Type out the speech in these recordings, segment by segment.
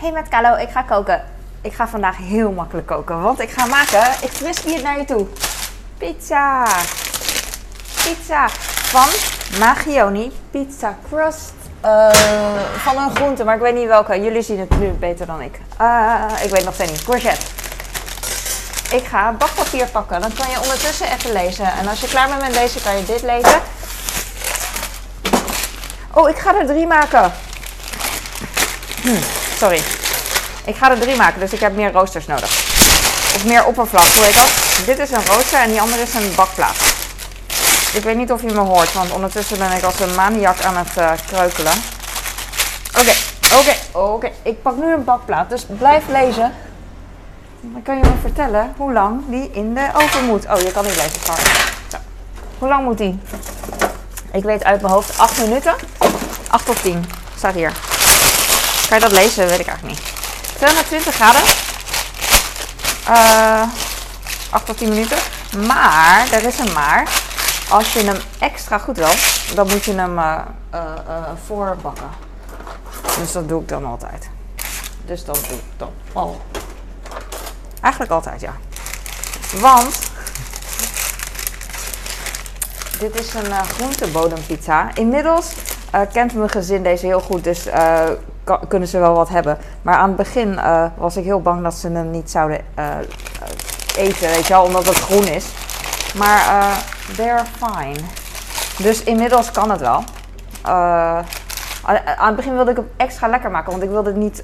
Hey met Carlo, ik ga koken. Ik ga vandaag heel makkelijk koken, want ik ga maken, ik frisbee het naar je toe. Pizza. Pizza van Magioni Pizza Crust. Eh, van een groente, maar ik weet niet welke. Jullie zien het nu beter dan ik. Eh, ik weet nog steeds niet. Courgette. Ik ga bakpapier pakken. Dan kan je ondertussen even lezen. En als je klaar bent met deze, kan je dit lezen. Oh, ik ga er drie maken. Hm, sorry. Ik ga er drie maken, dus ik heb meer roosters nodig. Of meer oppervlak, hoe heet dat? Dit is een rooster en die andere is een bakplaat. Ik weet niet of je me hoort, want ondertussen ben ik als een maniak aan het uh, kreukelen. Oké, oké, oké. Ik pak nu een bakplaat, dus blijf lezen. Dan kan je me vertellen hoe lang die in de oven moet. Oh, je kan niet lezen, sorry. Hoe lang moet die? Ik weet uit mijn hoofd 8 minuten. 8 tot 10 staat hier. Kan je dat lezen? Weet ik eigenlijk niet. 220 graden. Uh, 8 tot 10 minuten. Maar, er is een maar. Als je hem extra goed wil, dan moet je hem uh, uh, voorbakken. Dus dat doe ik dan altijd. Dus dat doe ik dan al. Eigenlijk altijd, ja. Want dit is een groentebodempizza. Inmiddels uh, kent mijn gezin deze heel goed, dus uh, kunnen ze wel wat hebben. Maar aan het begin was ik heel bang dat ze hem niet zouden eten, weet je wel, omdat het groen is. Maar they're fine. Dus inmiddels kan het wel. aan het begin wilde ik hem extra lekker maken, want ik wilde niet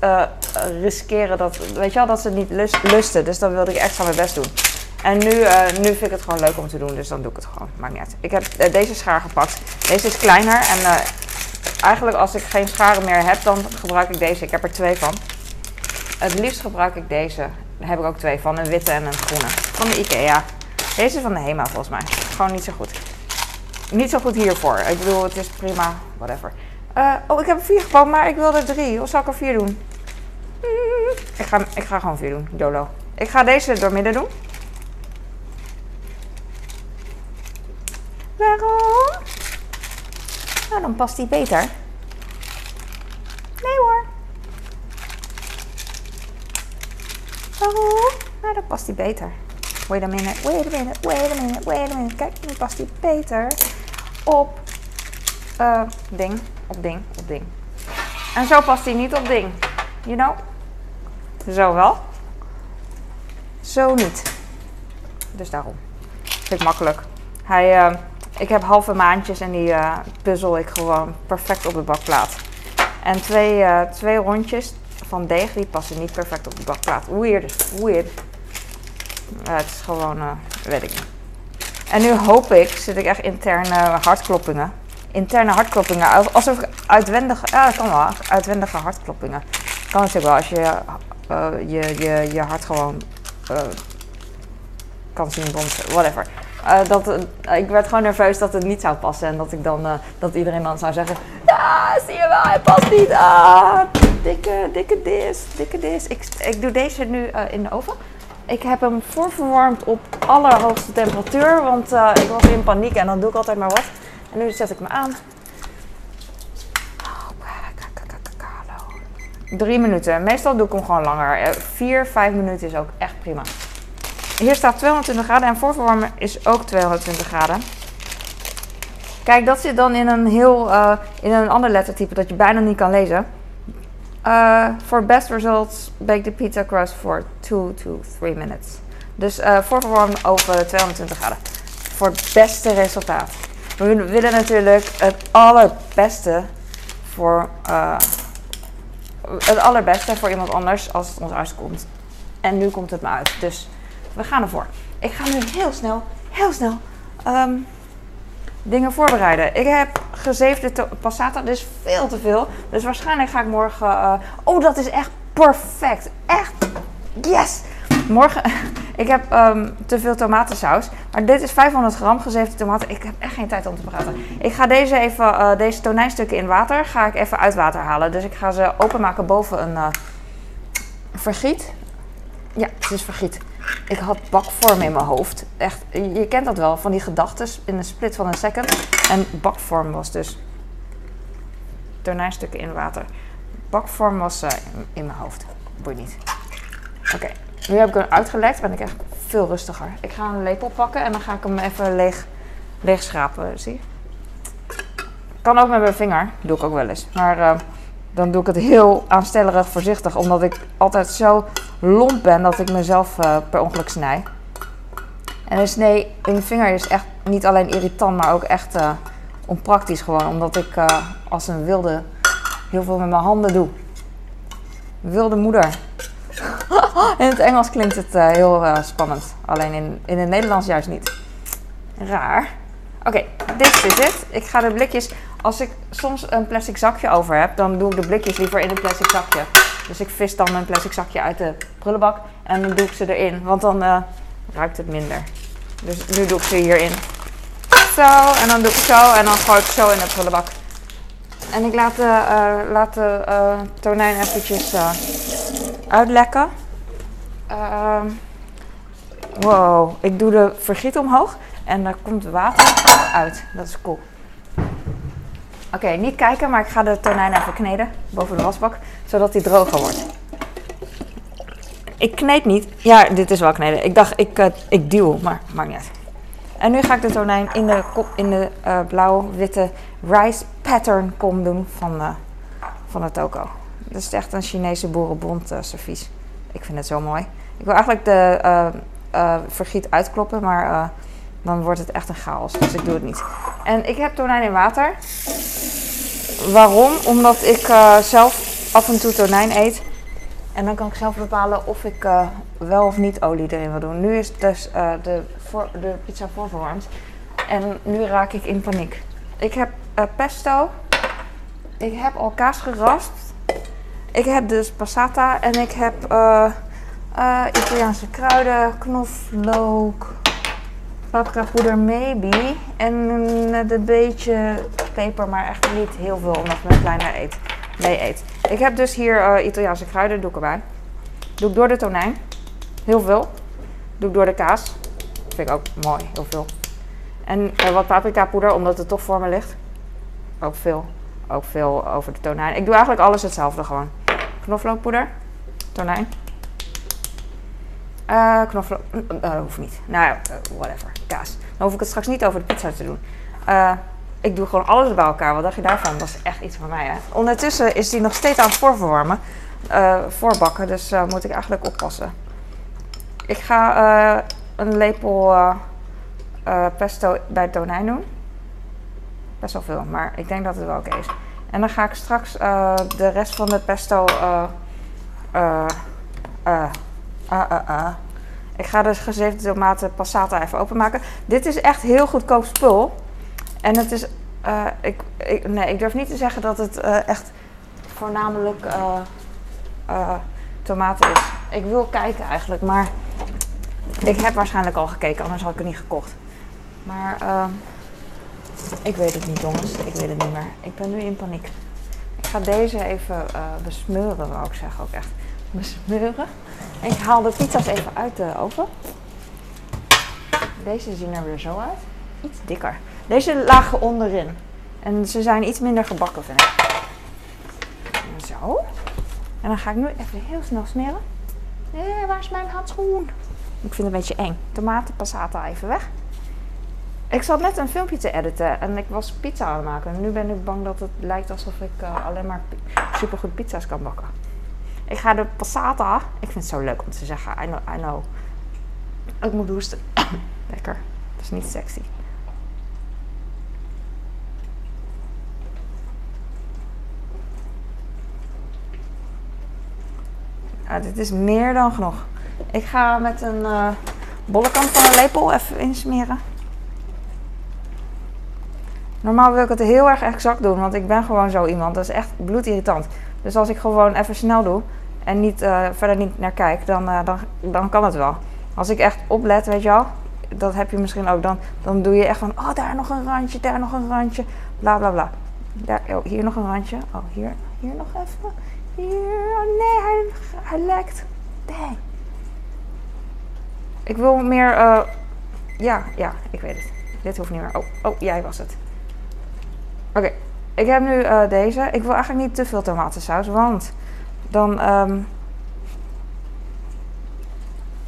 riskeren dat, weet je wel, dat ze het niet lust, lusten. Dus dan wilde ik extra mijn best doen. En nu, nu vind ik het gewoon leuk om te doen, dus dan doe ik het gewoon. Maakt niet uit. Ik heb deze schaar gepakt. Deze is kleiner en eigenlijk als ik geen scharen meer heb, dan gebruik ik deze. Ik heb er twee van. Het liefst gebruik ik deze. Daar heb ik ook twee van, een witte en een groene. Van de Ikea. Deze is van de Hema volgens mij. Gewoon niet zo goed. Niet zo goed hiervoor. Ik bedoel, het is prima, whatever. oh, ik heb er vier gepakt, maar ik wil er drie. Of zal ik er vier doen? Ik, ga, ik ga gewoon vier doen, YOLO. Ik ga deze door midden doen. Waarom? Nou, past die beter. Nee hoor. Waarom? Nou, dan past die beter. Wait a minute, wait a minute, wait a minute, wait a minute. Kijk, nu past die beter op uh, ding, op ding, op ding. En zo past hij niet op ding. You know? Zo wel. Zo niet. Dus daarom. Vind ik makkelijk. Hij... Uh, ik heb halve maandjes en die uh, puzzel ik gewoon perfect op de bakplaat. En twee, uh, twee rondjes van deeg, die passen niet perfect op de bakplaat. Weird, weird. Het is gewoon, uh, weet ik niet. En nu hoop ik, zit ik echt interne hartkloppingen. Interne hartkloppingen, alsof ik uitwendige, ja kan wel, uitwendige hartkloppingen. Kan natuurlijk wel als je je, je, je hart gewoon kan zien bonzen, whatever. Uh, dat, uh, ik werd gewoon nerveus dat het niet zou passen. En dat, ik dan, uh, dat iedereen dan zou zeggen: Ja, zie je wel, hij past niet. Ah, dikke, dikke dis, dikke dis. Ik, ik doe deze nu in de oven. Ik heb hem voorverwarmd op allerhoogste temperatuur. Want ik was in paniek en dan doe ik altijd maar wat. En nu zet ik me aan. Drie minuten. Meestal doe ik hem gewoon langer. Vier, vijf minuten is ook echt prima. Hier staat 220 graden en voorverwarmen is ook 220 graden. Kijk, dat zit dan in een heel uh, in een ander lettertype dat je bijna niet kan lezen. Uh, for best results, bake the pizza crust for 2 to 3 minutes. Dus uh, voorverwarmen over 220 graden. Voor het beste resultaat. We willen natuurlijk het allerbeste voor het allerbeste voor iemand anders als het ons uitkomt. En nu komt het me uit. Dus we gaan ervoor. Ik ga nu heel snel, heel snel um, dingen voorbereiden. Ik heb gezeefde passata, dus veel te veel. Dus waarschijnlijk ga ik morgen... Uh, oh, dat is echt perfect. Echt, yes! Morgen, ik heb um, te veel tomatensaus. Maar dit is 500 gram gezeefde tomaten. Ik heb echt geen tijd om te praten. Ik ga deze, even, uh, deze tonijnstukken in water ga ik even uit water halen. Dus ik ga ze openmaken boven een uh, vergiet. Ja, het is vergiet. Ik had bakvorm in mijn hoofd. Echt, je kent dat wel, van die gedachten in een split van een second. En bakvorm was dus tonijnstukken in water. bakvorm was uh, in mijn hoofd. Boeit niet. Oké, nu heb ik hem uitgelegd. Ben ik echt veel rustiger. Ik ga een lepel pakken en dan ga ik hem even leeg, leeg schrapen. Zie Kan ook met mijn vinger. doe ik ook wel eens. Maar uh, dan doe ik het heel aanstellerig voorzichtig. Omdat ik altijd zo lomp ben dat ik mezelf uh, per ongeluk snij. En een snee in mijn vinger is echt niet alleen irritant, maar ook echt uh, onpraktisch gewoon. Omdat ik uh, als een wilde heel veel met mijn handen doe. Wilde moeder. in het Engels klinkt het heel spannend. Alleen in, in het Nederlands juist niet. Raar. Oké, dit is het. Ik ga de blikjes... Als ik soms een plastic zakje over heb, dan doe ik de blikjes liever in een plastic zakje. Dus ik vis dan mijn plastic zakje uit de prullenbak en dan doe ik ze erin. Want dan ruikt het minder. Dus nu doe ik ze hierin. Zo, en dan doe ik zo en dan gooi ik zo in de prullenbak. En ik laat de, de uh, tonijn eventjes uitlekken. Ehm, wow, ik doe de vergiet omhoog en daar komt water uit. Dat is cool. Oké, niet kijken, maar ik ga de tonijn even kneden boven de wasbak, zodat die droger wordt. Ik kneed niet. Ja, dit is wel kneden. Ik dacht, ik, uh, ik duw, maar maakt niet uit. En nu ga ik de tonijn in de, in de uh, blauw-witte rice pattern kom doen van, uh, van de toko. Dat is echt een Chinese boerenbond servies. Ik vind het zo mooi. Ik wil eigenlijk de vergiet uitkloppen, maar dan wordt het echt een chaos. Dus ik doe het niet. En ik heb tonijn in water. Waarom? Omdat ik zelf af en toe tonijn eet. En dan kan ik zelf bepalen of ik uh, wel of niet olie erin wil doen. Nu is dus uh, de, de pizza voorverwarmd. En nu raak ik in paniek. Ik heb pesto. Ik heb al kaas geraspt. Ik heb dus passata. En ik heb Italiaanse kruiden, knoflook, paprika poeder maybe. En een beetje peper, maar echt niet heel veel omdat mijn kleiner eet mee eet. Ik heb dus hier uh, Italiaanse kruiden, doe ik erbij. Doe ik door de tonijn. Heel veel. Doe ik door de kaas. Vind ik ook mooi, heel veel. En uh, wat paprika poeder, omdat het toch voor me ligt. Ook veel. Ook veel over de tonijn. Ik doe eigenlijk alles hetzelfde gewoon. Knoflookpoeder. Tonijn. Uh, knoflook. Uh, hoeft niet. Nou ja, whatever. Kaas. Dan hoef ik het straks niet over de pizza te doen ik doe gewoon alles bij elkaar. Wat dacht je daarvan? Dat is echt iets voor mij. Hè? Ondertussen is die nog steeds aan het voorverwarmen. Uh, voorbakken. Dus uh, moet ik eigenlijk oppassen. Ik ga uh, een lepel pesto bij het tonijn doen. Best wel veel, maar ik denk dat het wel oké is. En dan ga ik straks de rest van de pesto. Ik ga de gezeefde tomaten passata even openmaken. Dit is echt heel goedkoop spul. En het is, uh, ik, ik, nee, ik durf niet te zeggen dat het uh, echt voornamelijk uh, tomaten is. Ik wil kijken eigenlijk, maar ik heb waarschijnlijk al gekeken, anders had ik het niet gekocht. Maar ehm, ik weet het niet, jongens. Ik weet het niet meer. Ik ben nu in paniek. Ik ga deze even besmeuren, wou ik zeggen ook echt. Besmeuren. Ik haal de pizza's even uit de oven. Deze zien er weer zo uit. Iets dikker. Deze lagen onderin. En ze zijn iets minder gebakken, vind ik. Zo. En dan ga ik nu even heel snel smeren. Eh, waar is mijn handschoen? Ik vind het een beetje eng. Tomaten, passata even weg. Ik zat net een filmpje te editen en ik was pizza aan het maken. En nu ben ik bang dat het lijkt alsof ik uh, alleen maar supergoed pizza's kan bakken. Ik ga de passata. Ik vind het zo leuk om te zeggen. I know. I know. Ik moet hoesten. Lekker. Dat is niet sexy. Ja, dit is meer dan genoeg. Ik ga met een uh, bolle van een lepel even insmeren. Normaal wil ik het heel erg exact doen, want ik ben gewoon zo iemand. Dat is echt bloedirritant. Dus als ik gewoon even snel doe en niet, uh, verder niet naar kijk, dan, uh, dan, dan kan het wel. Als ik echt oplet, weet je wel, dat heb je misschien ook, dan, dan doe je echt van, oh daar nog een randje, daar nog een randje, bla bla bla. Daar, oh, hier nog een randje, oh hier, hier nog even. Hier, oh nee, hij, hij lekt. Dang. Ik wil meer, uh, ja, ja, ik weet het. Dit hoeft niet meer. Oh, oh, jij was het. Oké. Ik heb nu eh, deze. Ik wil eigenlijk niet te veel tomatensaus, want dan. ehm,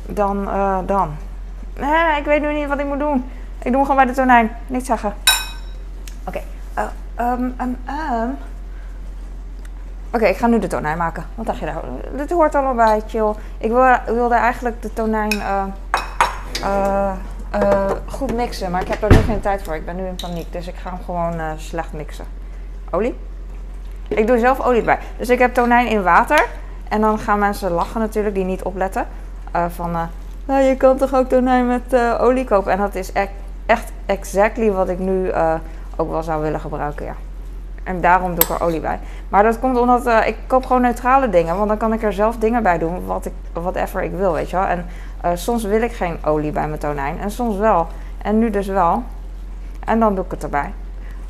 dan, eh, dan. Nee, ik weet nu niet wat ik moet doen. Ik doe hem gewoon bij de tonijn. Niet zeggen. Oké. eh, ehm, ehm. Oké, ik ga nu de tonijn maken. Wat dacht je daar? Dit hoort allemaal bij, chill. Ik wil, wilde eigenlijk de tonijn eh, eh, eh, goed mixen, maar ik heb er nu geen tijd voor. Ik ben nu in paniek, dus ik ga hem gewoon eh, slecht mixen. Olie? Ik doe zelf olie erbij. Dus ik heb tonijn in water. En dan gaan mensen lachen natuurlijk, die niet opletten. Eh, van, eh, nou, je kan toch ook tonijn met eh, olie kopen? En dat is e- echt exactly wat ik nu ook wel zou willen gebruiken, ja. En daarom doe ik er olie bij. Maar dat komt omdat ik koop gewoon neutrale dingen. Want dan kan ik er zelf dingen bij doen, wat ik, whatever ik wil, weet je wel. En soms wil ik geen olie bij mijn tonijn. En soms wel. En nu dus wel. En dan doe ik het erbij.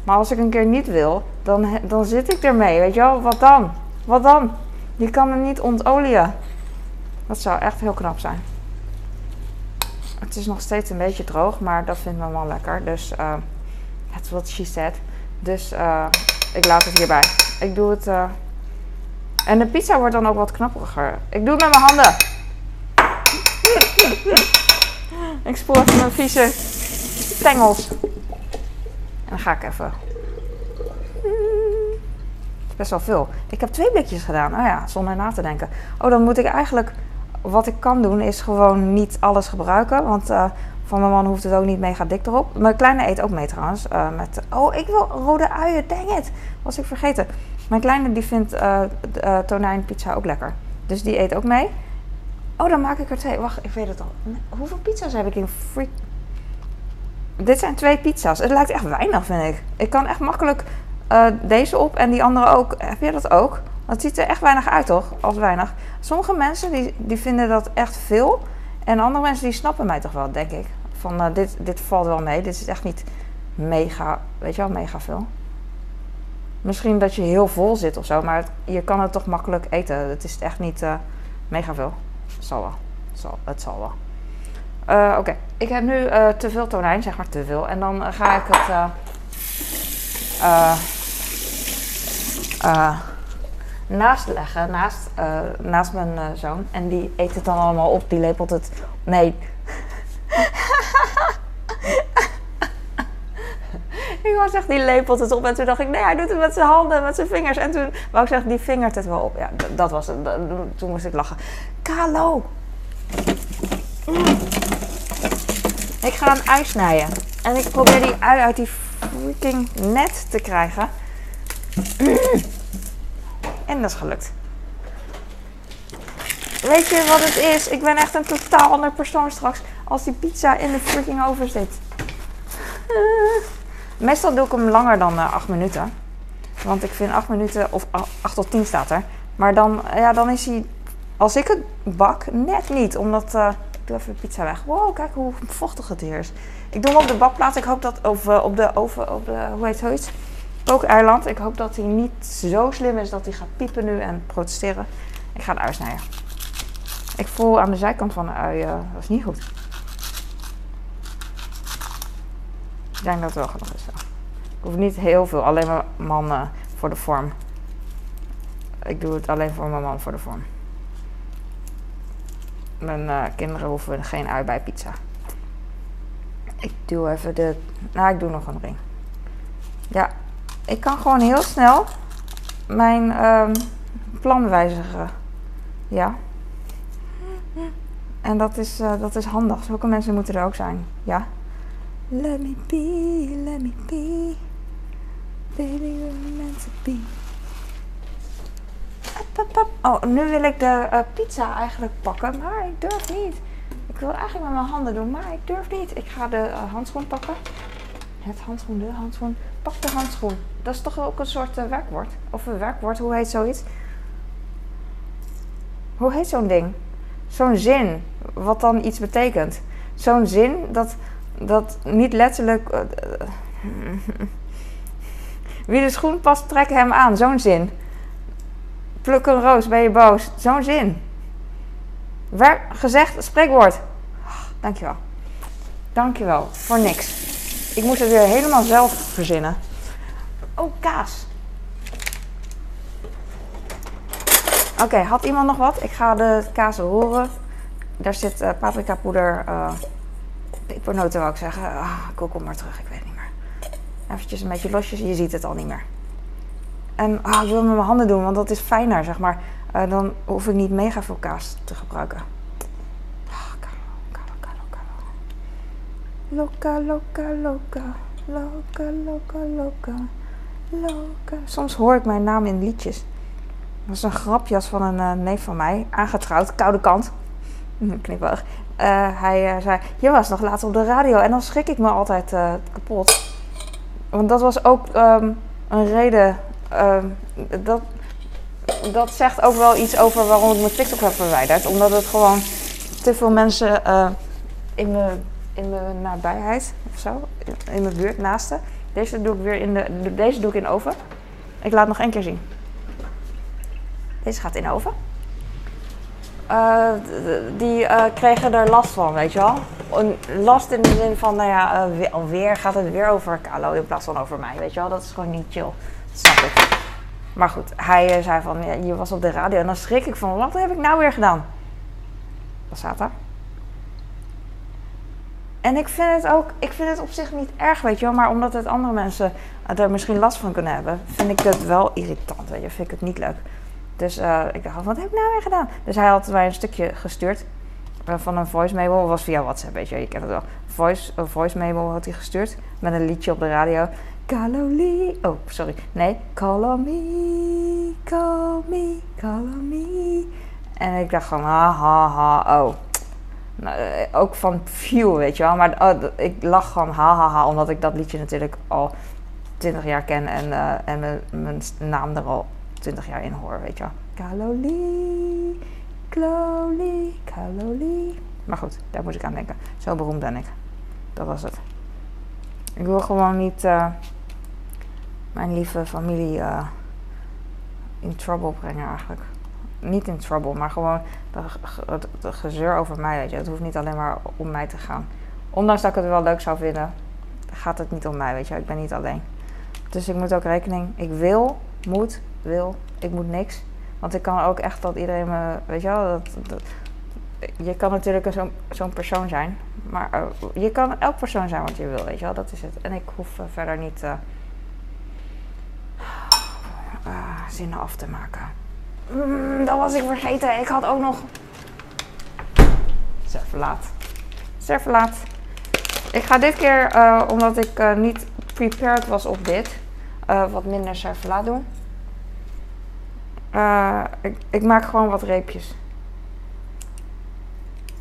Maar als ik een keer niet wil, dan, dan zit ik ermee, weet je wel. Wat dan? Wat dan? Je kan hem niet ontolieën. Dat zou echt heel knap zijn. Het is nog steeds een beetje droog, maar dat vindt mijn man lekker. Dus eh that's what she said. Dus eh, ik laat het hierbij. Ik doe het. eh, En de pizza wordt dan ook wat knapperiger. Ik doe het met mijn handen. ik even mijn vieze tengels. En dan ga ik even. Het best wel veel. Ik heb twee blikjes gedaan. Oh ja, zonder na te denken. Oh, dan moet ik eigenlijk. Wat ik kan doen is gewoon niet alles gebruiken. Want eh, van mijn man hoeft het ook niet mega dik erop. Mijn kleine eet ook mee trouwens. eh, met, oh, ik wil rode uien. Dang it. Was ik vergeten. Mijn kleine die vindt d- eh, tonijnpizza ook lekker. Dus die eet ook mee. Oh, dan maak ik er twee. Wacht, ik weet het al. Hoeveel pizza's heb ik in freak... Dit zijn twee pizza's. Het lijkt echt weinig, vind ik. Ik kan echt makkelijk eh, deze op en die andere ook. Heb je dat ook? Het ziet er echt weinig uit, toch? Als weinig. Sommige mensen die, die vinden dat echt veel. En andere mensen die snappen mij toch wel, denk ik. Van eh, dit, dit valt wel mee. Dit is echt niet mega, weet je wel, mega veel. Misschien dat je heel vol zit of zo, maar je kan het toch makkelijk eten. Het is echt niet eh, mega veel. Het zal wel. Zal, het zal wel. Eh, Oké, ik heb nu eh, te veel tonijn, zeg maar te veel. En dan eh, ga ik het naast leggen, naast, naast mijn zoon. En die eet het dan allemaal op, die lepelt het. Nee. ik wou zeggen, die lepelt het op. En toen dacht ik, nee, hij doet het met zijn handen, met zijn vingers. En toen wou ik zeggen, die vingert het wel op. Ja, dat was het. Toen moest ik lachen. Kalo. Mm. Ik ga een ui snijden. En ik probeer die ui uit die freaking net te krijgen. En dat is gelukt. Weet je wat het is? Ik ben echt een totaal ander persoon straks als die pizza in de freaking oven zit. Eh. Meestal doe ik hem langer dan eh, 8 minuten. Want ik vind 8 minuten, of 8 tot 10 staat er. Maar dan, ja, dan is hij, als ik het bak, net niet. Omdat, eh, doe even de pizza weg. Wow, kijk hoe vochtig het hier is. Ik doe hem op de bakplaats. Ik hoop dat, of eh, op de oven, op de, hoe heet zoiets? Kookeiland. Ik hoop dat hij niet zo slim is dat hij gaat piepen nu en protesteren. Ik ga de ui snijden. Ik voel aan de zijkant van de ui, eh, dat is niet goed. Ik denk dat het wel genoeg is. Ik hoef niet heel veel, alleen mijn man eh, voor de vorm. Ik doe het alleen voor mijn man voor de vorm. Mijn eh, kinderen hoeven geen ui bij pizza. Ik doe even de. Nou, ik doe nog een ring. Ja, ik kan gewoon heel snel mijn ehm, plan wijzigen. Ja. En dat is, eh, dat is handig. Zulke mensen moeten er ook zijn. Ja. Let me be, let me be. Baby, to be. Oh, nu wil ik de eh, pizza eigenlijk pakken, maar ik durf niet. Ik wil eigenlijk met mijn handen doen, maar ik durf niet. Ik ga de eh, handschoen pakken. Het handschoen, de handschoen. Pak de handschoen. Dat is toch ook een soort eh, werkwoord? Of een werkwoord, hoe heet zoiets? Hoe heet zo'n ding? Zo'n zin, wat dan iets betekent. Zo'n zin dat, dat niet letterlijk. wie de schoen past, trek hem aan. Zo'n zin pluk een roos, ben je boos. Zo'n zin. Waar gezegd spreekwoord. Dankjewel. Dankjewel. Voor niks. Ik moest het weer helemaal zelf verzinnen. Oh, kaas. Oké, had iemand nog wat? Ik ga de kaas horen. Daar zit eh, uh, paprikapoeder, uh, eh, pepernoten wou ik zeggen. Ah, ik kom maar terug, ik weet niet meer. Eventjes een beetje losjes, je ziet het al niet meer. En ah, ik wil het met mijn handen doen, want dat is fijner, zeg maar. Uh, dan hoef ik niet mega veel kaas te gebruiken. Loka, loka, loka, loka, loka, loka, loka. Soms hoor ik mijn naam in liedjes. Dat is een grapjas van een uh, neef van mij, aangetrouwd, koude kant. Knippig. Uh, hij uh, zei, je was nog laat op de radio. En dan schrik ik me altijd kapot. Want dat was ook um, een reden. Ehm, dat, dat zegt ook wel iets over waarom ik mijn TikTok heb verwijderd. Omdat het gewoon te veel mensen in mijn in mijn nabijheid of zo, in mijn buurt, naaste. Deze doe ik weer in de, deze doe ik in oven. Ik laat nog één keer zien. Deze gaat in oven. Uh, die uh, kregen er last van, weet je wel. last in de zin van, nou ja, uh, alweer gaat het weer over Carlo in plaats van over mij, weet je wel. Dat is gewoon niet chill. Snap ik. Maar goed, hij zei van, ja, je was op de radio en dan schrik ik van, wat heb ik nou weer gedaan? Wat staat daar? En ik vind het ook, ik vind het op zich niet erg, weet je wel. Maar omdat het andere mensen er misschien last van kunnen hebben, vind ik het wel irritant, weet je. Vind ik het niet leuk. Dus uh, ik dacht, wat heb ik nou weer gedaan? Dus hij had mij een stukje gestuurd uh, van een voice memo. was via WhatsApp, weet je, je kent het wel. Voice, een voice memo had hij gestuurd met een liedje op de radio. Caloli. Oh, sorry. Nee. Call on me, call me, call me. En ik dacht van, ha, ha, ha, oh. Nou, eh, ook van View, weet je wel. Maar oh, ik lach gewoon hahaha, ha, ha, omdat ik dat liedje natuurlijk al 20 jaar ken en, uh, en mijn naam er al 20 jaar in hoor, weet je wel. Kaloli, Kloli, Kaloli. Maar goed, daar moet ik aan denken. Zo beroemd ben ik. Dat was het. Ik wil gewoon niet uh, mijn lieve familie in trouble brengen eigenlijk niet in trouble, maar gewoon de, gezeur over mij. Weet je. Het hoeft niet alleen maar om mij te gaan. Ondanks dat ik het wel leuk zou vinden, gaat het niet om mij. Weet je. Ik ben niet alleen. Dus ik moet ook rekening. Ik wil, moet, wil. Ik moet niks. Want ik kan ook echt dat iedereen me. Weet je wel, dat, je kan natuurlijk zo'n persoon zijn. Maar uh, je kan elk persoon zijn wat je wil, weet je wel. Dat is het. En ik hoef uh, verder niet zinnen af te maken. Mm, dat was ik vergeten. Ik had ook nog. Serverlaat. Serverlaat. Ik ga dit keer, uh, omdat ik uh, niet prepared was op dit, uh, wat minder serverlaat doen. Ik, ik, maak gewoon wat reepjes.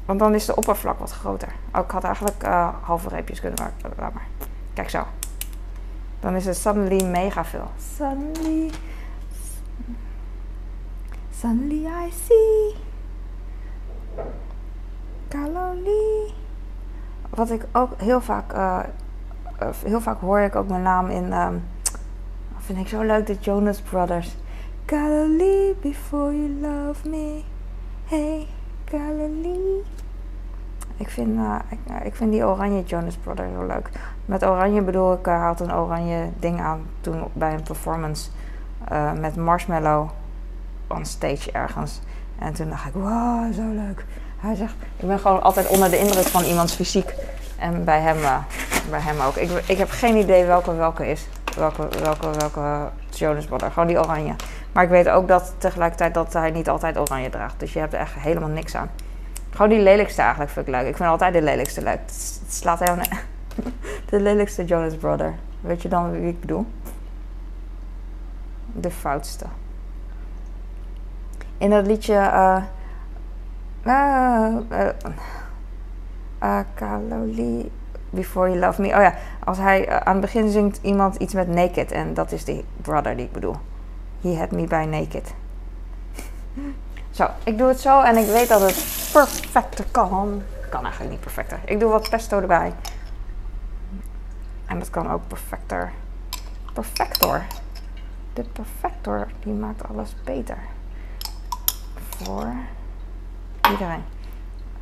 Want dan is de oppervlak wat groter. Oh, ik had eigenlijk halve reepjes kunnen maken. Laat maar. Kijk zo. Dan is het suddenly mega veel. Suddenly Suddenly I see Kaloli. Wat ik ook heel vaak, uh, heel vaak hoor ik ook mijn naam in. Um, vind ik zo leuk, de Jonas Brothers. Kaloli, before you love me. Hey, Kaloli. Ik vind, uh, ik, ik, vind die oranje Jonas Brothers heel leuk. Met oranje bedoel ik, hij had een oranje ding aan toen bij een performance met Marshmallow on stage ergens. En toen dacht ik, wow, zo leuk. Hij zegt, ik ben gewoon altijd onder de indruk van iemands fysiek. En bij hem, uh, bij hem ook. Ik, ik heb geen idee welke welke is. Welke, welke, welke Jonas Brother. Gewoon die oranje. Maar ik weet ook dat tegelijkertijd dat hij niet altijd oranje draagt. Dus je hebt er echt helemaal niks aan. Gewoon die lelijkste eigenlijk vind ik leuk. Ik vind altijd de lelijkste leuk. Het slaat helemaal net. De lelijkste Jonas Brother. Weet je dan wie ik bedoel? De foutste in dat liedje. Uh, uh, Before You Love Me. Oh ja, als hij aan het begin zingt iemand iets met naked. En dat is die brother die ik bedoel. He had me by naked. Zo, ik doe het zo en ik weet dat het perfecter kan. Kan eigenlijk niet perfecter. Ik doe wat pesto erbij. En dat kan ook perfecter. Perfector. De perfector die maakt alles beter voor iedereen.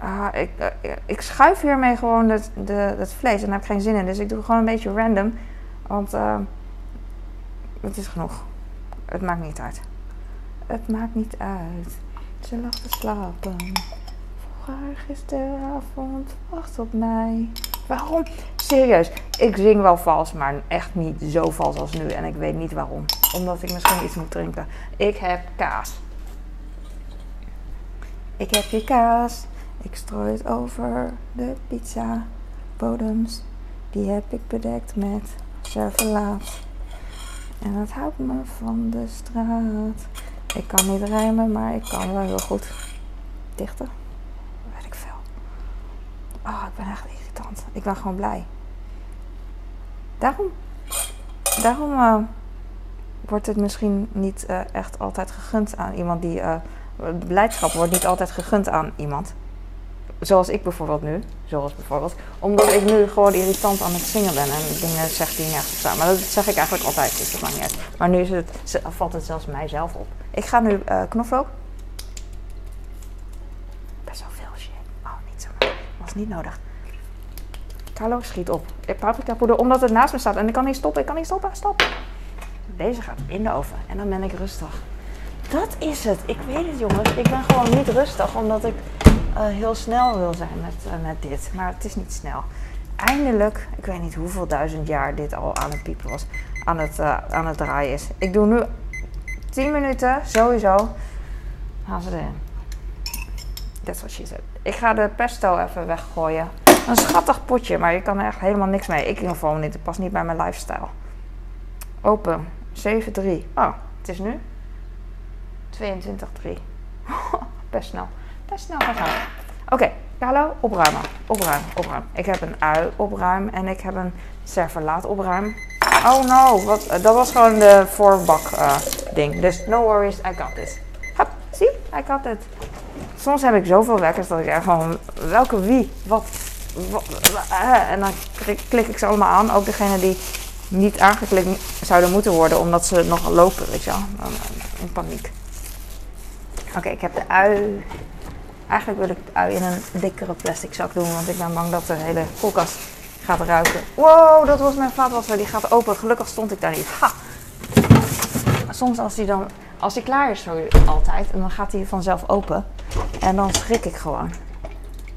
Uh, ik, uh, ik schuif hiermee gewoon het, de, vlees en daar heb ik geen zin in. Dus ik doe gewoon een beetje random. Want uh, het is genoeg. Het maakt niet uit. Het maakt niet uit. Ze lag te slapen. Vroeg haar gisteravond. Wacht op mij. Waarom? Serieus, ik zing wel vals, maar echt niet zo vals als nu. En ik weet niet waarom. Omdat ik misschien iets moet drinken. Ik heb kaas. Ik heb je kaas. Ik strooi het over de pizza bodems. Die heb ik bedekt met servelaat. En dat houdt me van de straat. Ik kan niet rijmen, maar ik kan wel heel goed dichten. Weet ik veel. Oh, ik ben echt irritant. Ik ben gewoon blij. Daarom, daarom uh, wordt het misschien niet uh, echt altijd gegund aan iemand die. Uh, blijdschap wordt niet altijd gegund aan iemand. Zoals ik bijvoorbeeld nu. Zoals bijvoorbeeld. Omdat ik nu gewoon irritant aan het zingen ben. En dingen zeg die nergens staan. Maar dat zeg ik eigenlijk altijd. Dus dat maakt niet. Maar nu is het, valt het zelfs mijzelf op. Ik ga nu uh, knoflook. Best wel veel shit. Oh, niet zo. Was niet nodig. Carlo, schiet op. Paprika poeder, omdat het naast me staat. En ik kan niet stoppen. Ik kan niet stoppen. Stop. Deze gaat in de oven. En dan ben ik rustig. Dat is het. Ik weet het, jongens. Ik ben gewoon niet rustig. Omdat ik uh, heel snel wil zijn met, uh, met dit. Maar het is niet snel. Eindelijk, ik weet niet hoeveel duizend jaar dit al aan het piepen was. Aan het, uh, aan het draaien is. Ik doe nu 10 minuten, sowieso. Haal ze erin. That's what she said. Ik ga de pesto even weggooien. Een schattig potje, maar je kan er echt helemaal niks mee. Ik in ieder geval niet. Het past niet bij mijn lifestyle. Open. 7-3. Oh, het is nu 22-3. Best snel. Best snel gegaan. Oké, Carlo, opruimen. Opruimen, opruimen. Ik heb een ui opruim en ik heb een serverlaat opruim. Oh no, wat, dat was gewoon de voorbak uh, ding. Dus no worries, I got this. Hup, zie, I got it. Soms heb ik zoveel wekkers dat ik er gewoon, welke wie, wat, wat uh, en dan klik, ik ze allemaal aan. Ook degene die niet aangeklikt zouden moeten worden omdat ze nog lopen, weet je wel. In paniek. Oké, ik heb de ui. Eigenlijk wil ik de ui in een dikkere plastic zak doen, want ik ben bang dat de hele koelkast gaat ruiken. Wow, dat was mijn vaatwasser. Die gaat open. Gelukkig stond ik daar niet. Ha! Soms als hij dan, als hij klaar is, zo altijd, en dan gaat hij vanzelf open. En dan schrik ik gewoon.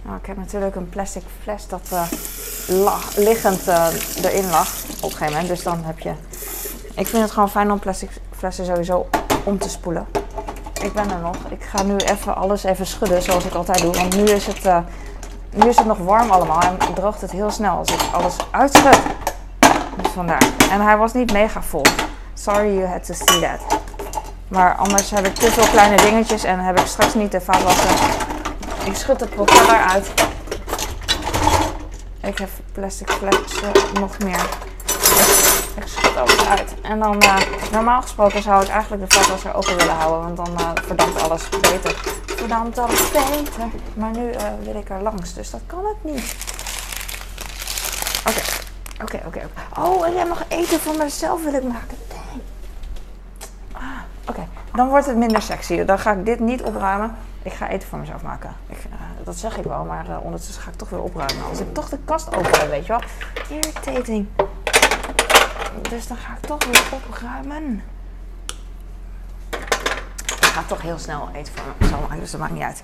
Nou, ik heb natuurlijk een plastic fles dat uh, liggend uh, erin lag op een gegeven moment. Dus dan heb je. Ik vind het gewoon fijn om plastic flessen sowieso om te spoelen. Ik ben er nog. Ik ga nu even alles even schudden zoals ik altijd doe. Want nu is het, uh, nu is het nog warm allemaal en droogt het heel snel als ik alles uitschud. Dus vandaar. En hij was niet mega vol. Sorry you had to see that. Maar anders heb ik te veel kleine dingetjes en heb ik straks niet de vaatwasser. Ik schud de propeller uit. Ik heb plastic flessen nog meer. Ik schud alles uit. En dan, uh, normaal gesproken zou ik eigenlijk de vaatwasser open willen houden, want dan uh, verdampt alles beter. Verdampt alles beter. Maar nu uh, wil ik er langs, dus dat kan het niet. Oké, oké, oké. Oh, en jij mag eten voor mezelf wil ik maken. Ah, oké, dan wordt het minder sexy. Dan ga ik dit niet opruimen. Ik ga eten voor mezelf maken. Ik, dat zeg ik wel, maar ondertussen ga ik toch weer opruimen. Als ik toch de kast open weet je wel. Irritating. Dus dan ga ik toch weer opruimen. Ik ga toch heel snel eten voor mezelf maken, dus dat maakt niet uit.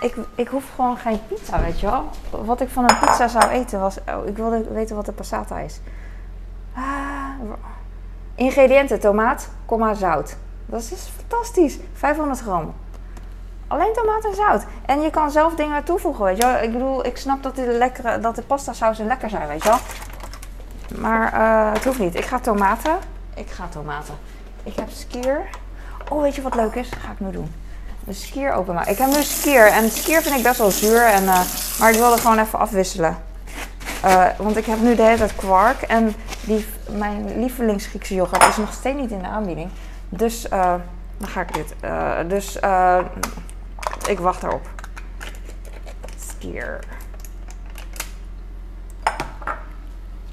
Ik, ik hoef gewoon geen pizza, weet je wel. Wat ik van een pizza zou eten was... Oh, ik wilde weten wat de passata is. Ah, ingrediënten, tomaat, komma, zout. Dat is fantastisch. 500 gram. Alleen tomaat en zout. En je kan zelf dingen toevoegen, weet je wel. Ik bedoel, ik snap dat, lekkere, dat de pasta sausen lekker zijn, weet je wel. Maar uh, het hoeft niet. Ik ga tomaten. Ik ga tomaten. Ik heb skier. Oh, weet je wat leuk is? Ga ik nu doen. De skier openmaken. Ik heb nu skier. En skier vind ik best wel zuur. En, uh, maar ik wilde gewoon even afwisselen. Uh, want ik heb nu de hele kwark. En die, mijn lievelings Griekse yoghurt is nog steeds niet in de aanbieding. Dus dan ga ik dit. dus ik wacht erop. Skier.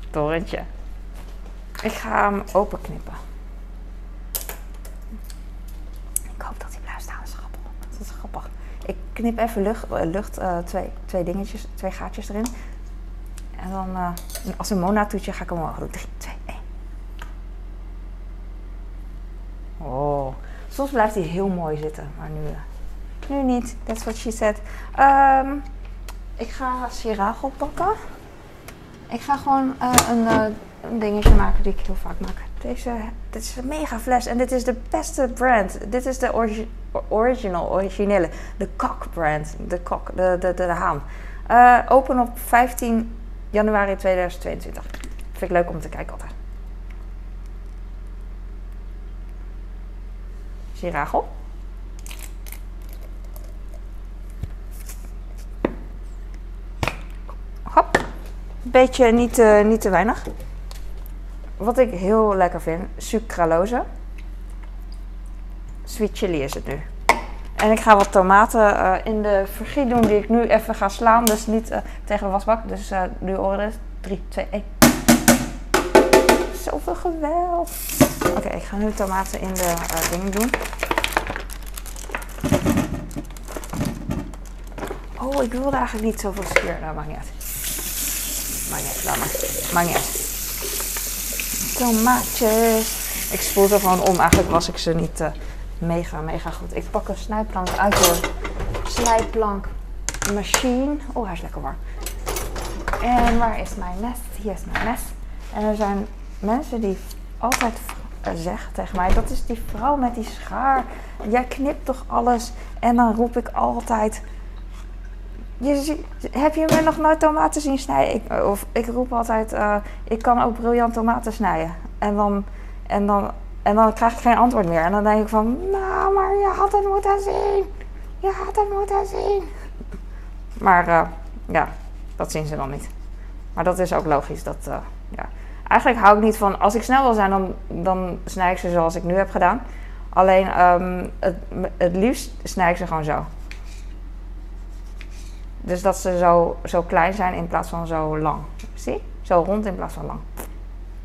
Torrentje. Ik ga hem openknippen. Ik hoop dat hij blijft staan. Dat is grappig. Is grappig. Ik knip even lucht, lucht uh, twee, twee dingetjes, twee gaatjes erin. En dan uh, als een Mona-toetje ga ik hem omhoog doen. 3, 2, 1. Soms blijft hij heel mooi zitten, maar nu, nu niet. That's what she said. Ehm, ik ga siragel pakken. Ik ga gewoon een, een dingetje maken die ik heel vaak maak. Deze, dit is een mega fles en dit is de beste brand. Dit is de original, originele. De Kok brand. De Kok, de, de, de, haan. Uh, open op 15 januari 2022. Vind ik leuk om te kijken altijd. Hop. Beetje niet, uh, niet te weinig wat ik heel lekker vind, sucralose. Sweet chili is het nu. En ik ga wat tomaten uh, in de vergiet doen die ik nu even ga slaan. Dus niet uh, tegen de wasbak. Dus nu orders. 3, 2, 1. Zoveel geweld. Oké, ik ga nu tomaten in de dingen doen. Oh, ik wilde eigenlijk niet zoveel skeer. Nou, maakt niet uit. Maakt niet uit, laat maar. Maakt niet tomaatjes. Ik spoel ze gewoon om. Eigenlijk was ik ze niet uh, mega, mega goed. Ik pak een snijplank uit de snijplank machine. Oh, hij is lekker warm. En waar is mijn mes? Hier is mijn mes. En er zijn mensen die altijd zeggen tegen mij: dat is die vrouw met die schaar. Jij knipt toch alles? En dan roep ik altijd je, heb je me nog nooit tomaten zien snijden? Ik, of ik roep altijd, uh, ik kan ook briljant tomaten snijden. En dan, en, dan, en dan krijg ik geen antwoord meer. En dan denk ik van, nou, maar je had het moeten zien. Je had het moeten zien. Maar uh, ja, dat zien ze dan niet. Maar dat is ook logisch. Dat, ja. Eigenlijk hou ik niet van, als ik snel wil zijn, dan, dan snij ik ze zoals ik nu heb gedaan. Alleen um, het, het liefst snij ik ze gewoon zo. Dus dat ze zo, zo klein zijn in plaats van zo lang. Zie? Zo rond in plaats van lang.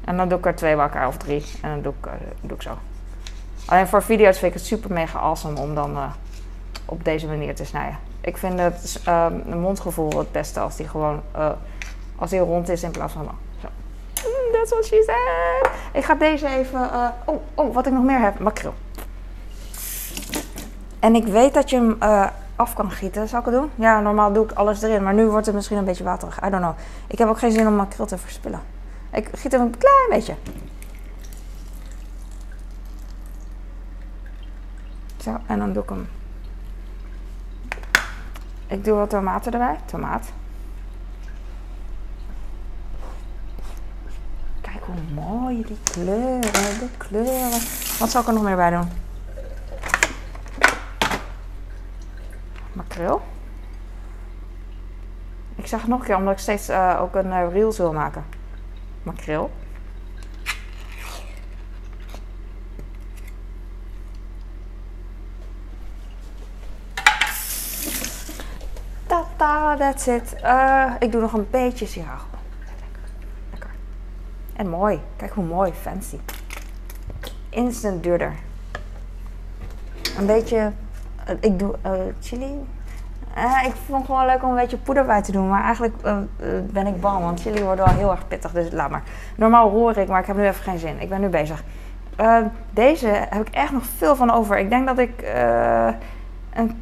En dan doe ik er twee wakker of drie. En dan doe ik, uh, doe ik zo. Alleen voor video's vind ik het super mega awesome om dan uh, op deze manier te snijden. Ik vind het um, mondgevoel het beste als die gewoon uh, als die rond is in plaats van lang. Zo. Mm, that's what she said. Ik ga deze even. oh, oh, wat ik nog meer heb: makreel. En ik weet dat je hem af kan gieten. Zal ik het doen? Ja, normaal doe ik alles erin. Maar nu wordt het misschien een beetje waterig. I don't know. Ik heb ook geen zin om makreel te verspillen. Ik giet hem een klein beetje. Zo, en dan doe ik hem. Ik doe wat tomaten erbij. Tomaat. Kijk hoe mooi die kleuren, de kleuren. Wat zal ik er nog meer bij doen? Makreel. Ik het nog een keer, omdat ik steeds uh, ook een reel wil maken. Makreel. Tata, that's it. Uh, ik doe nog een beetje siragel. Lekker. En mooi. Kijk hoe mooi, fancy. Instant duurder. Een beetje ik doe uh, chili. Uh, ik vond het gewoon leuk om een beetje poeder bij te doen. Maar eigenlijk ben ik bang, want chili wordt wel heel erg pittig. Dus laat maar. Normaal roer ik, maar ik heb nu even geen zin. Ik ben nu bezig. deze heb ik echt nog veel van over. Ik denk dat ik een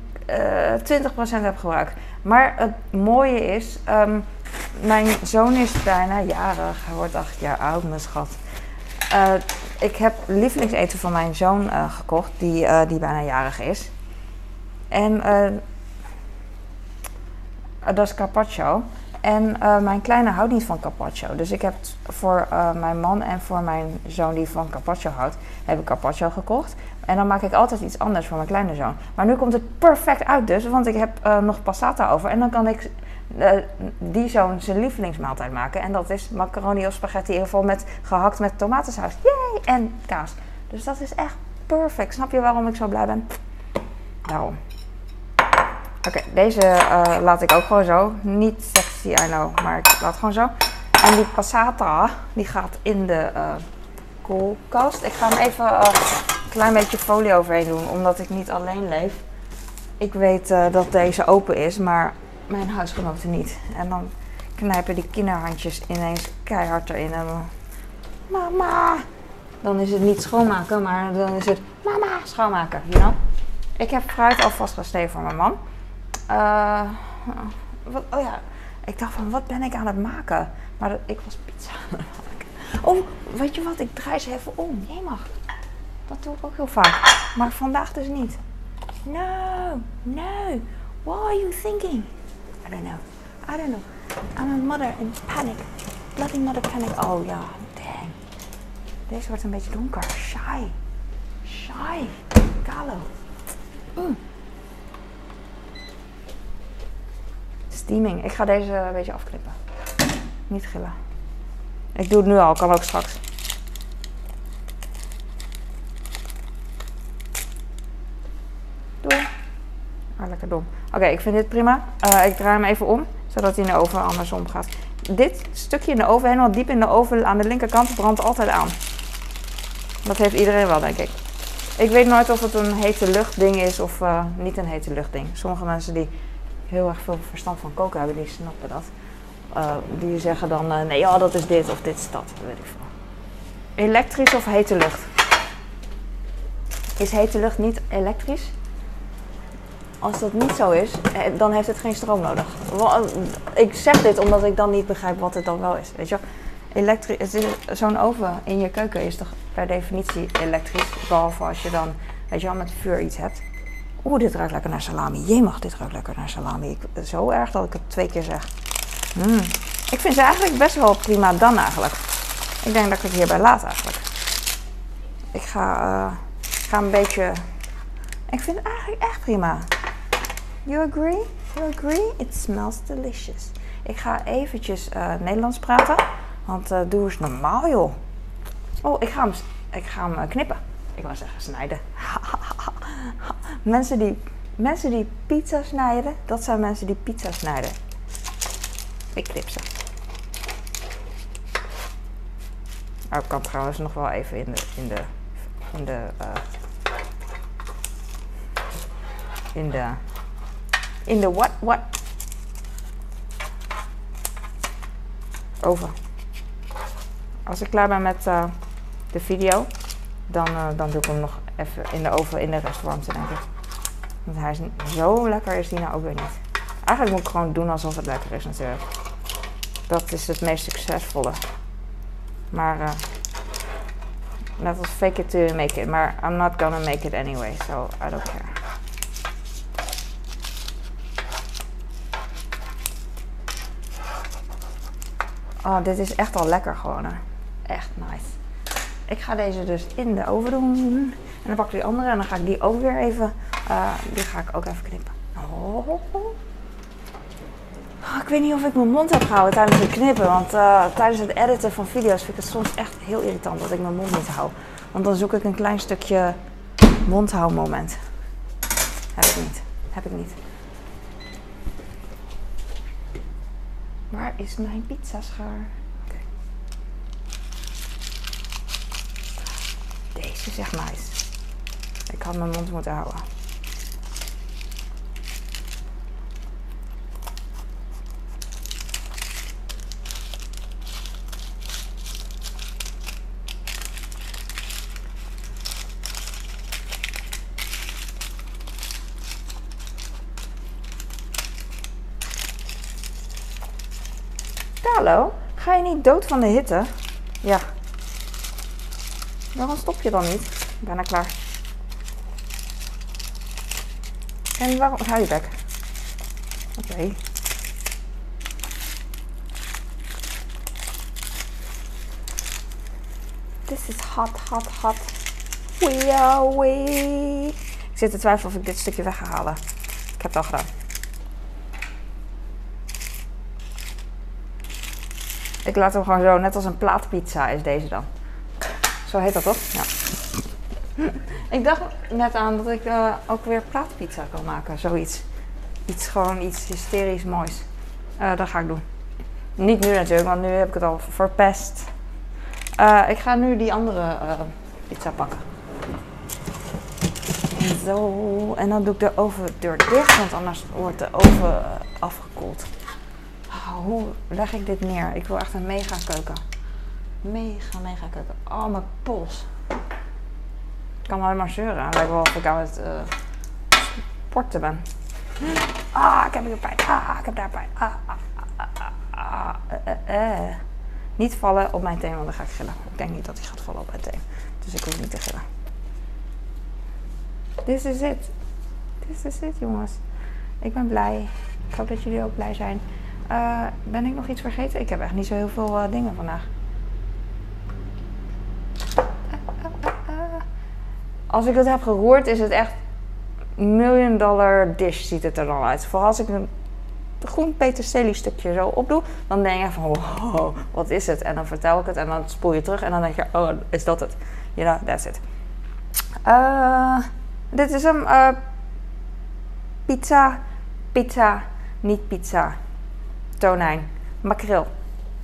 20% heb gebruikt. Maar het mooie is, um, mijn zoon is bijna jarig. Hij wordt acht jaar oud, mijn schat. ik heb lievelingseten van mijn zoon gekocht, die, die bijna jarig is. En uh, dat is carpaccio. En uh, mijn kleine houdt niet van carpaccio. Dus ik heb voor uh, mijn man en voor mijn zoon die van carpaccio houdt, heb ik carpaccio gekocht. En dan maak ik altijd iets anders voor mijn kleine zoon. Maar nu komt het perfect uit dus, want ik heb nog passata over. En dan kan ik die zoon zijn lievelingsmaaltijd maken. En dat is macaroni of spaghetti in ieder geval met gehakt met tomatensaus. Yay! En kaas. Dus dat is echt perfect. Snap je waarom ik zo blij ben? Daarom. Oké, deze uh, laat ik ook gewoon zo. Niet sexy, I know, maar ik laat gewoon zo. En die passata, die gaat in de uh, koelkast. Ik ga hem even uh, een klein beetje folie overheen doen, omdat ik niet alleen leef. Ik weet dat deze open is, maar mijn huisgenoten niet. En dan knijpen die kinderhandjes ineens keihard erin. En dan, mama, dan is het niet schoonmaken, maar dan is het mama schoonmaken, you know? Ik heb fruit alvast gesteven voor mijn man. Uh, wat, oh ja, ik dacht van, wat ben ik aan het maken? Maar ik was pizza aan het maken. Oh, weet je wat? Ik draai ze even om. Jij mag. Dat doe ik ook heel vaak. Maar vandaag dus niet. No, no. What are you thinking? I don't know. I don't know. I'm a mother in panic. Bloody mother panic. Oh ja, dang. Deze wordt een beetje donker. Shy. Shy. Kalo. Mm. Steaming. Ik ga deze een beetje afknippen. Niet gillen. Ik doe het nu al, kan ook straks. Doei. Ah, lekker dom. Oké, ik vind dit prima. Uh, ik draai hem even om, zodat hij in de oven andersom gaat. Dit stukje in de oven, helemaal diep in de oven aan de linkerkant, brandt altijd aan. Dat heeft iedereen wel, denk ik. Ik weet nooit of het een hete lucht ding is of uh, niet een hete lucht ding. Sommige mensen die heel erg veel verstand van koken hebben, die snappen dat. Uh, die zeggen dan, uh, nee, ja, dat is dit of dit is dat, weet ik veel. Elektrisch of hete lucht? Is hete lucht niet elektrisch? Als dat niet zo is, eh, dan heeft het geen stroom nodig. Ik zeg dit omdat ik dan niet begrijp wat het dan wel is. Weet je Elektrisch, zo'n oven in je keuken is toch per definitie elektrisch. Behalve als je dan, weet je wel, met vuur iets hebt. Oeh, dit ruikt lekker naar salami. Je mag dit ruikt lekker naar salami. Ik, zo erg dat ik het twee keer zeg. Mm. Ik vind ze eigenlijk best wel prima dan eigenlijk. Ik denk dat ik het hierbij laat eigenlijk. Ik ga, uh, ga een beetje... Ik vind het eigenlijk echt prima. You agree? You agree? It smells delicious. Ik ga eventjes uh, Nederlands praten. Want uh, doe eens normaal joh. Oh, ik ga hem, ik ga knippen. Ik wou zeggen snijden. mensen, die, mensen die pizza snijden, dat zijn mensen die pizza snijden. Ik knip ze. Oh, ik kan trouwens nog wel even in de. In de. In de. Uh, in de. In de what? What? Oven. Als ik klaar ben met uh, de video, dan, uh, dan doe ik hem nog even in de oven in de restaurant, denk ik. Want hij is zo lekker is die nou ook weer niet. Eigenlijk moet ik gewoon doen alsof het lekker is natuurlijk. Dat is het meest succesvolle. Maar uh, net fake it to make it. Maar I'm not gonna make it anyway, so I don't care. Oh, dit is echt al lekker gewoon. Hè. Echt nice. Ik ga deze dus in de oven doen. En dan pak ik die andere en dan ga ik die ook weer even... Uh, die ga ik ook even knippen. Oh. Oh, ik weet niet of ik mijn mond heb gehouden tijdens het knippen. Want uh, tijdens het editen van video's vind ik het soms echt heel irritant dat ik mijn mond niet hou. Want dan zoek ik een klein stukje mondhoudmoment. Heb ik niet. Heb ik niet. Waar is mijn pizzaschaar? Deze is echt nice. Ik had mijn mond moeten houden. Hallo, ga je niet dood van de hitte? Ja. Waarom stop je dan niet? Bijna klaar. En waarom... Hou je bek. Oké. This is hot, hot, hot. We are we. Ik zit te twijfelen of ik dit stukje weg ga halen. Ik heb het al gedaan. Ik laat hem gewoon zo, net als een plaatpizza is deze dan. Zo heet dat toch? Ja. Ik dacht net aan dat ik uh, ook weer plaatpizza kan maken. Zoiets. Iets gewoon iets hysterisch moois. Uh, dat ga ik doen. Niet nu natuurlijk, want nu heb ik het al verpest. Uh, ik ga nu die andere pizza pakken. En zo. En dan doe ik de overdeur dicht, want anders wordt de oven afgekoeld hoe leg ik dit neer? Ik wil echt een mega keuken. Mega, mega kukken. Oh, mijn pols. Ik kan alleen maar zeuren. Het wel of ik aan het uh, sporten ben. Ah, ik heb hier pijn. Ah, ik heb daar pijn. Ah, ah, ah, ah, ah uh, Niet vallen op mijn teen, want dan ga ik gillen. Ik denk niet dat hij gaat vallen op mijn teen. Dus ik hoef niet te gillen. This is it. This is it, jongens. Ik ben blij. Ik hoop dat jullie ook blij zijn. Uh, ben ik nog iets vergeten? Ik heb echt niet zo heel veel uh, dingen vandaag. Als ik het heb geroerd, is het echt million dollar dish ziet het er dan uit. Vooral als ik een groen peterselie stukje zo opdoe, dan denk je van wow, wat is het? En dan vertel ik het en dan spoel je terug en dan denk je, oh, is dat het? You know, that's it. Uh, dit is hem. Uh, pizza, pizza, niet pizza. Tonijn, makreel.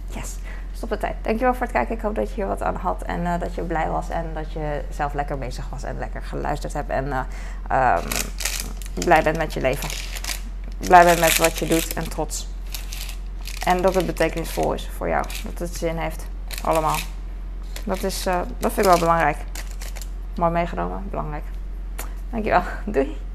Yes stop de tijd. Dankjewel voor het kijken. Ik hoop dat je hier wat aan had en uh, dat je blij was en dat je zelf lekker bezig was en lekker geluisterd hebt en uh, um, blij bent met je leven. Blij bent met wat je doet en trots. En dat het betekenisvol is voor jou. Dat het zin heeft. Allemaal. Dat, is, uh, dat vind ik wel belangrijk. Mooi meegenomen. Belangrijk. Dankjewel. Doei.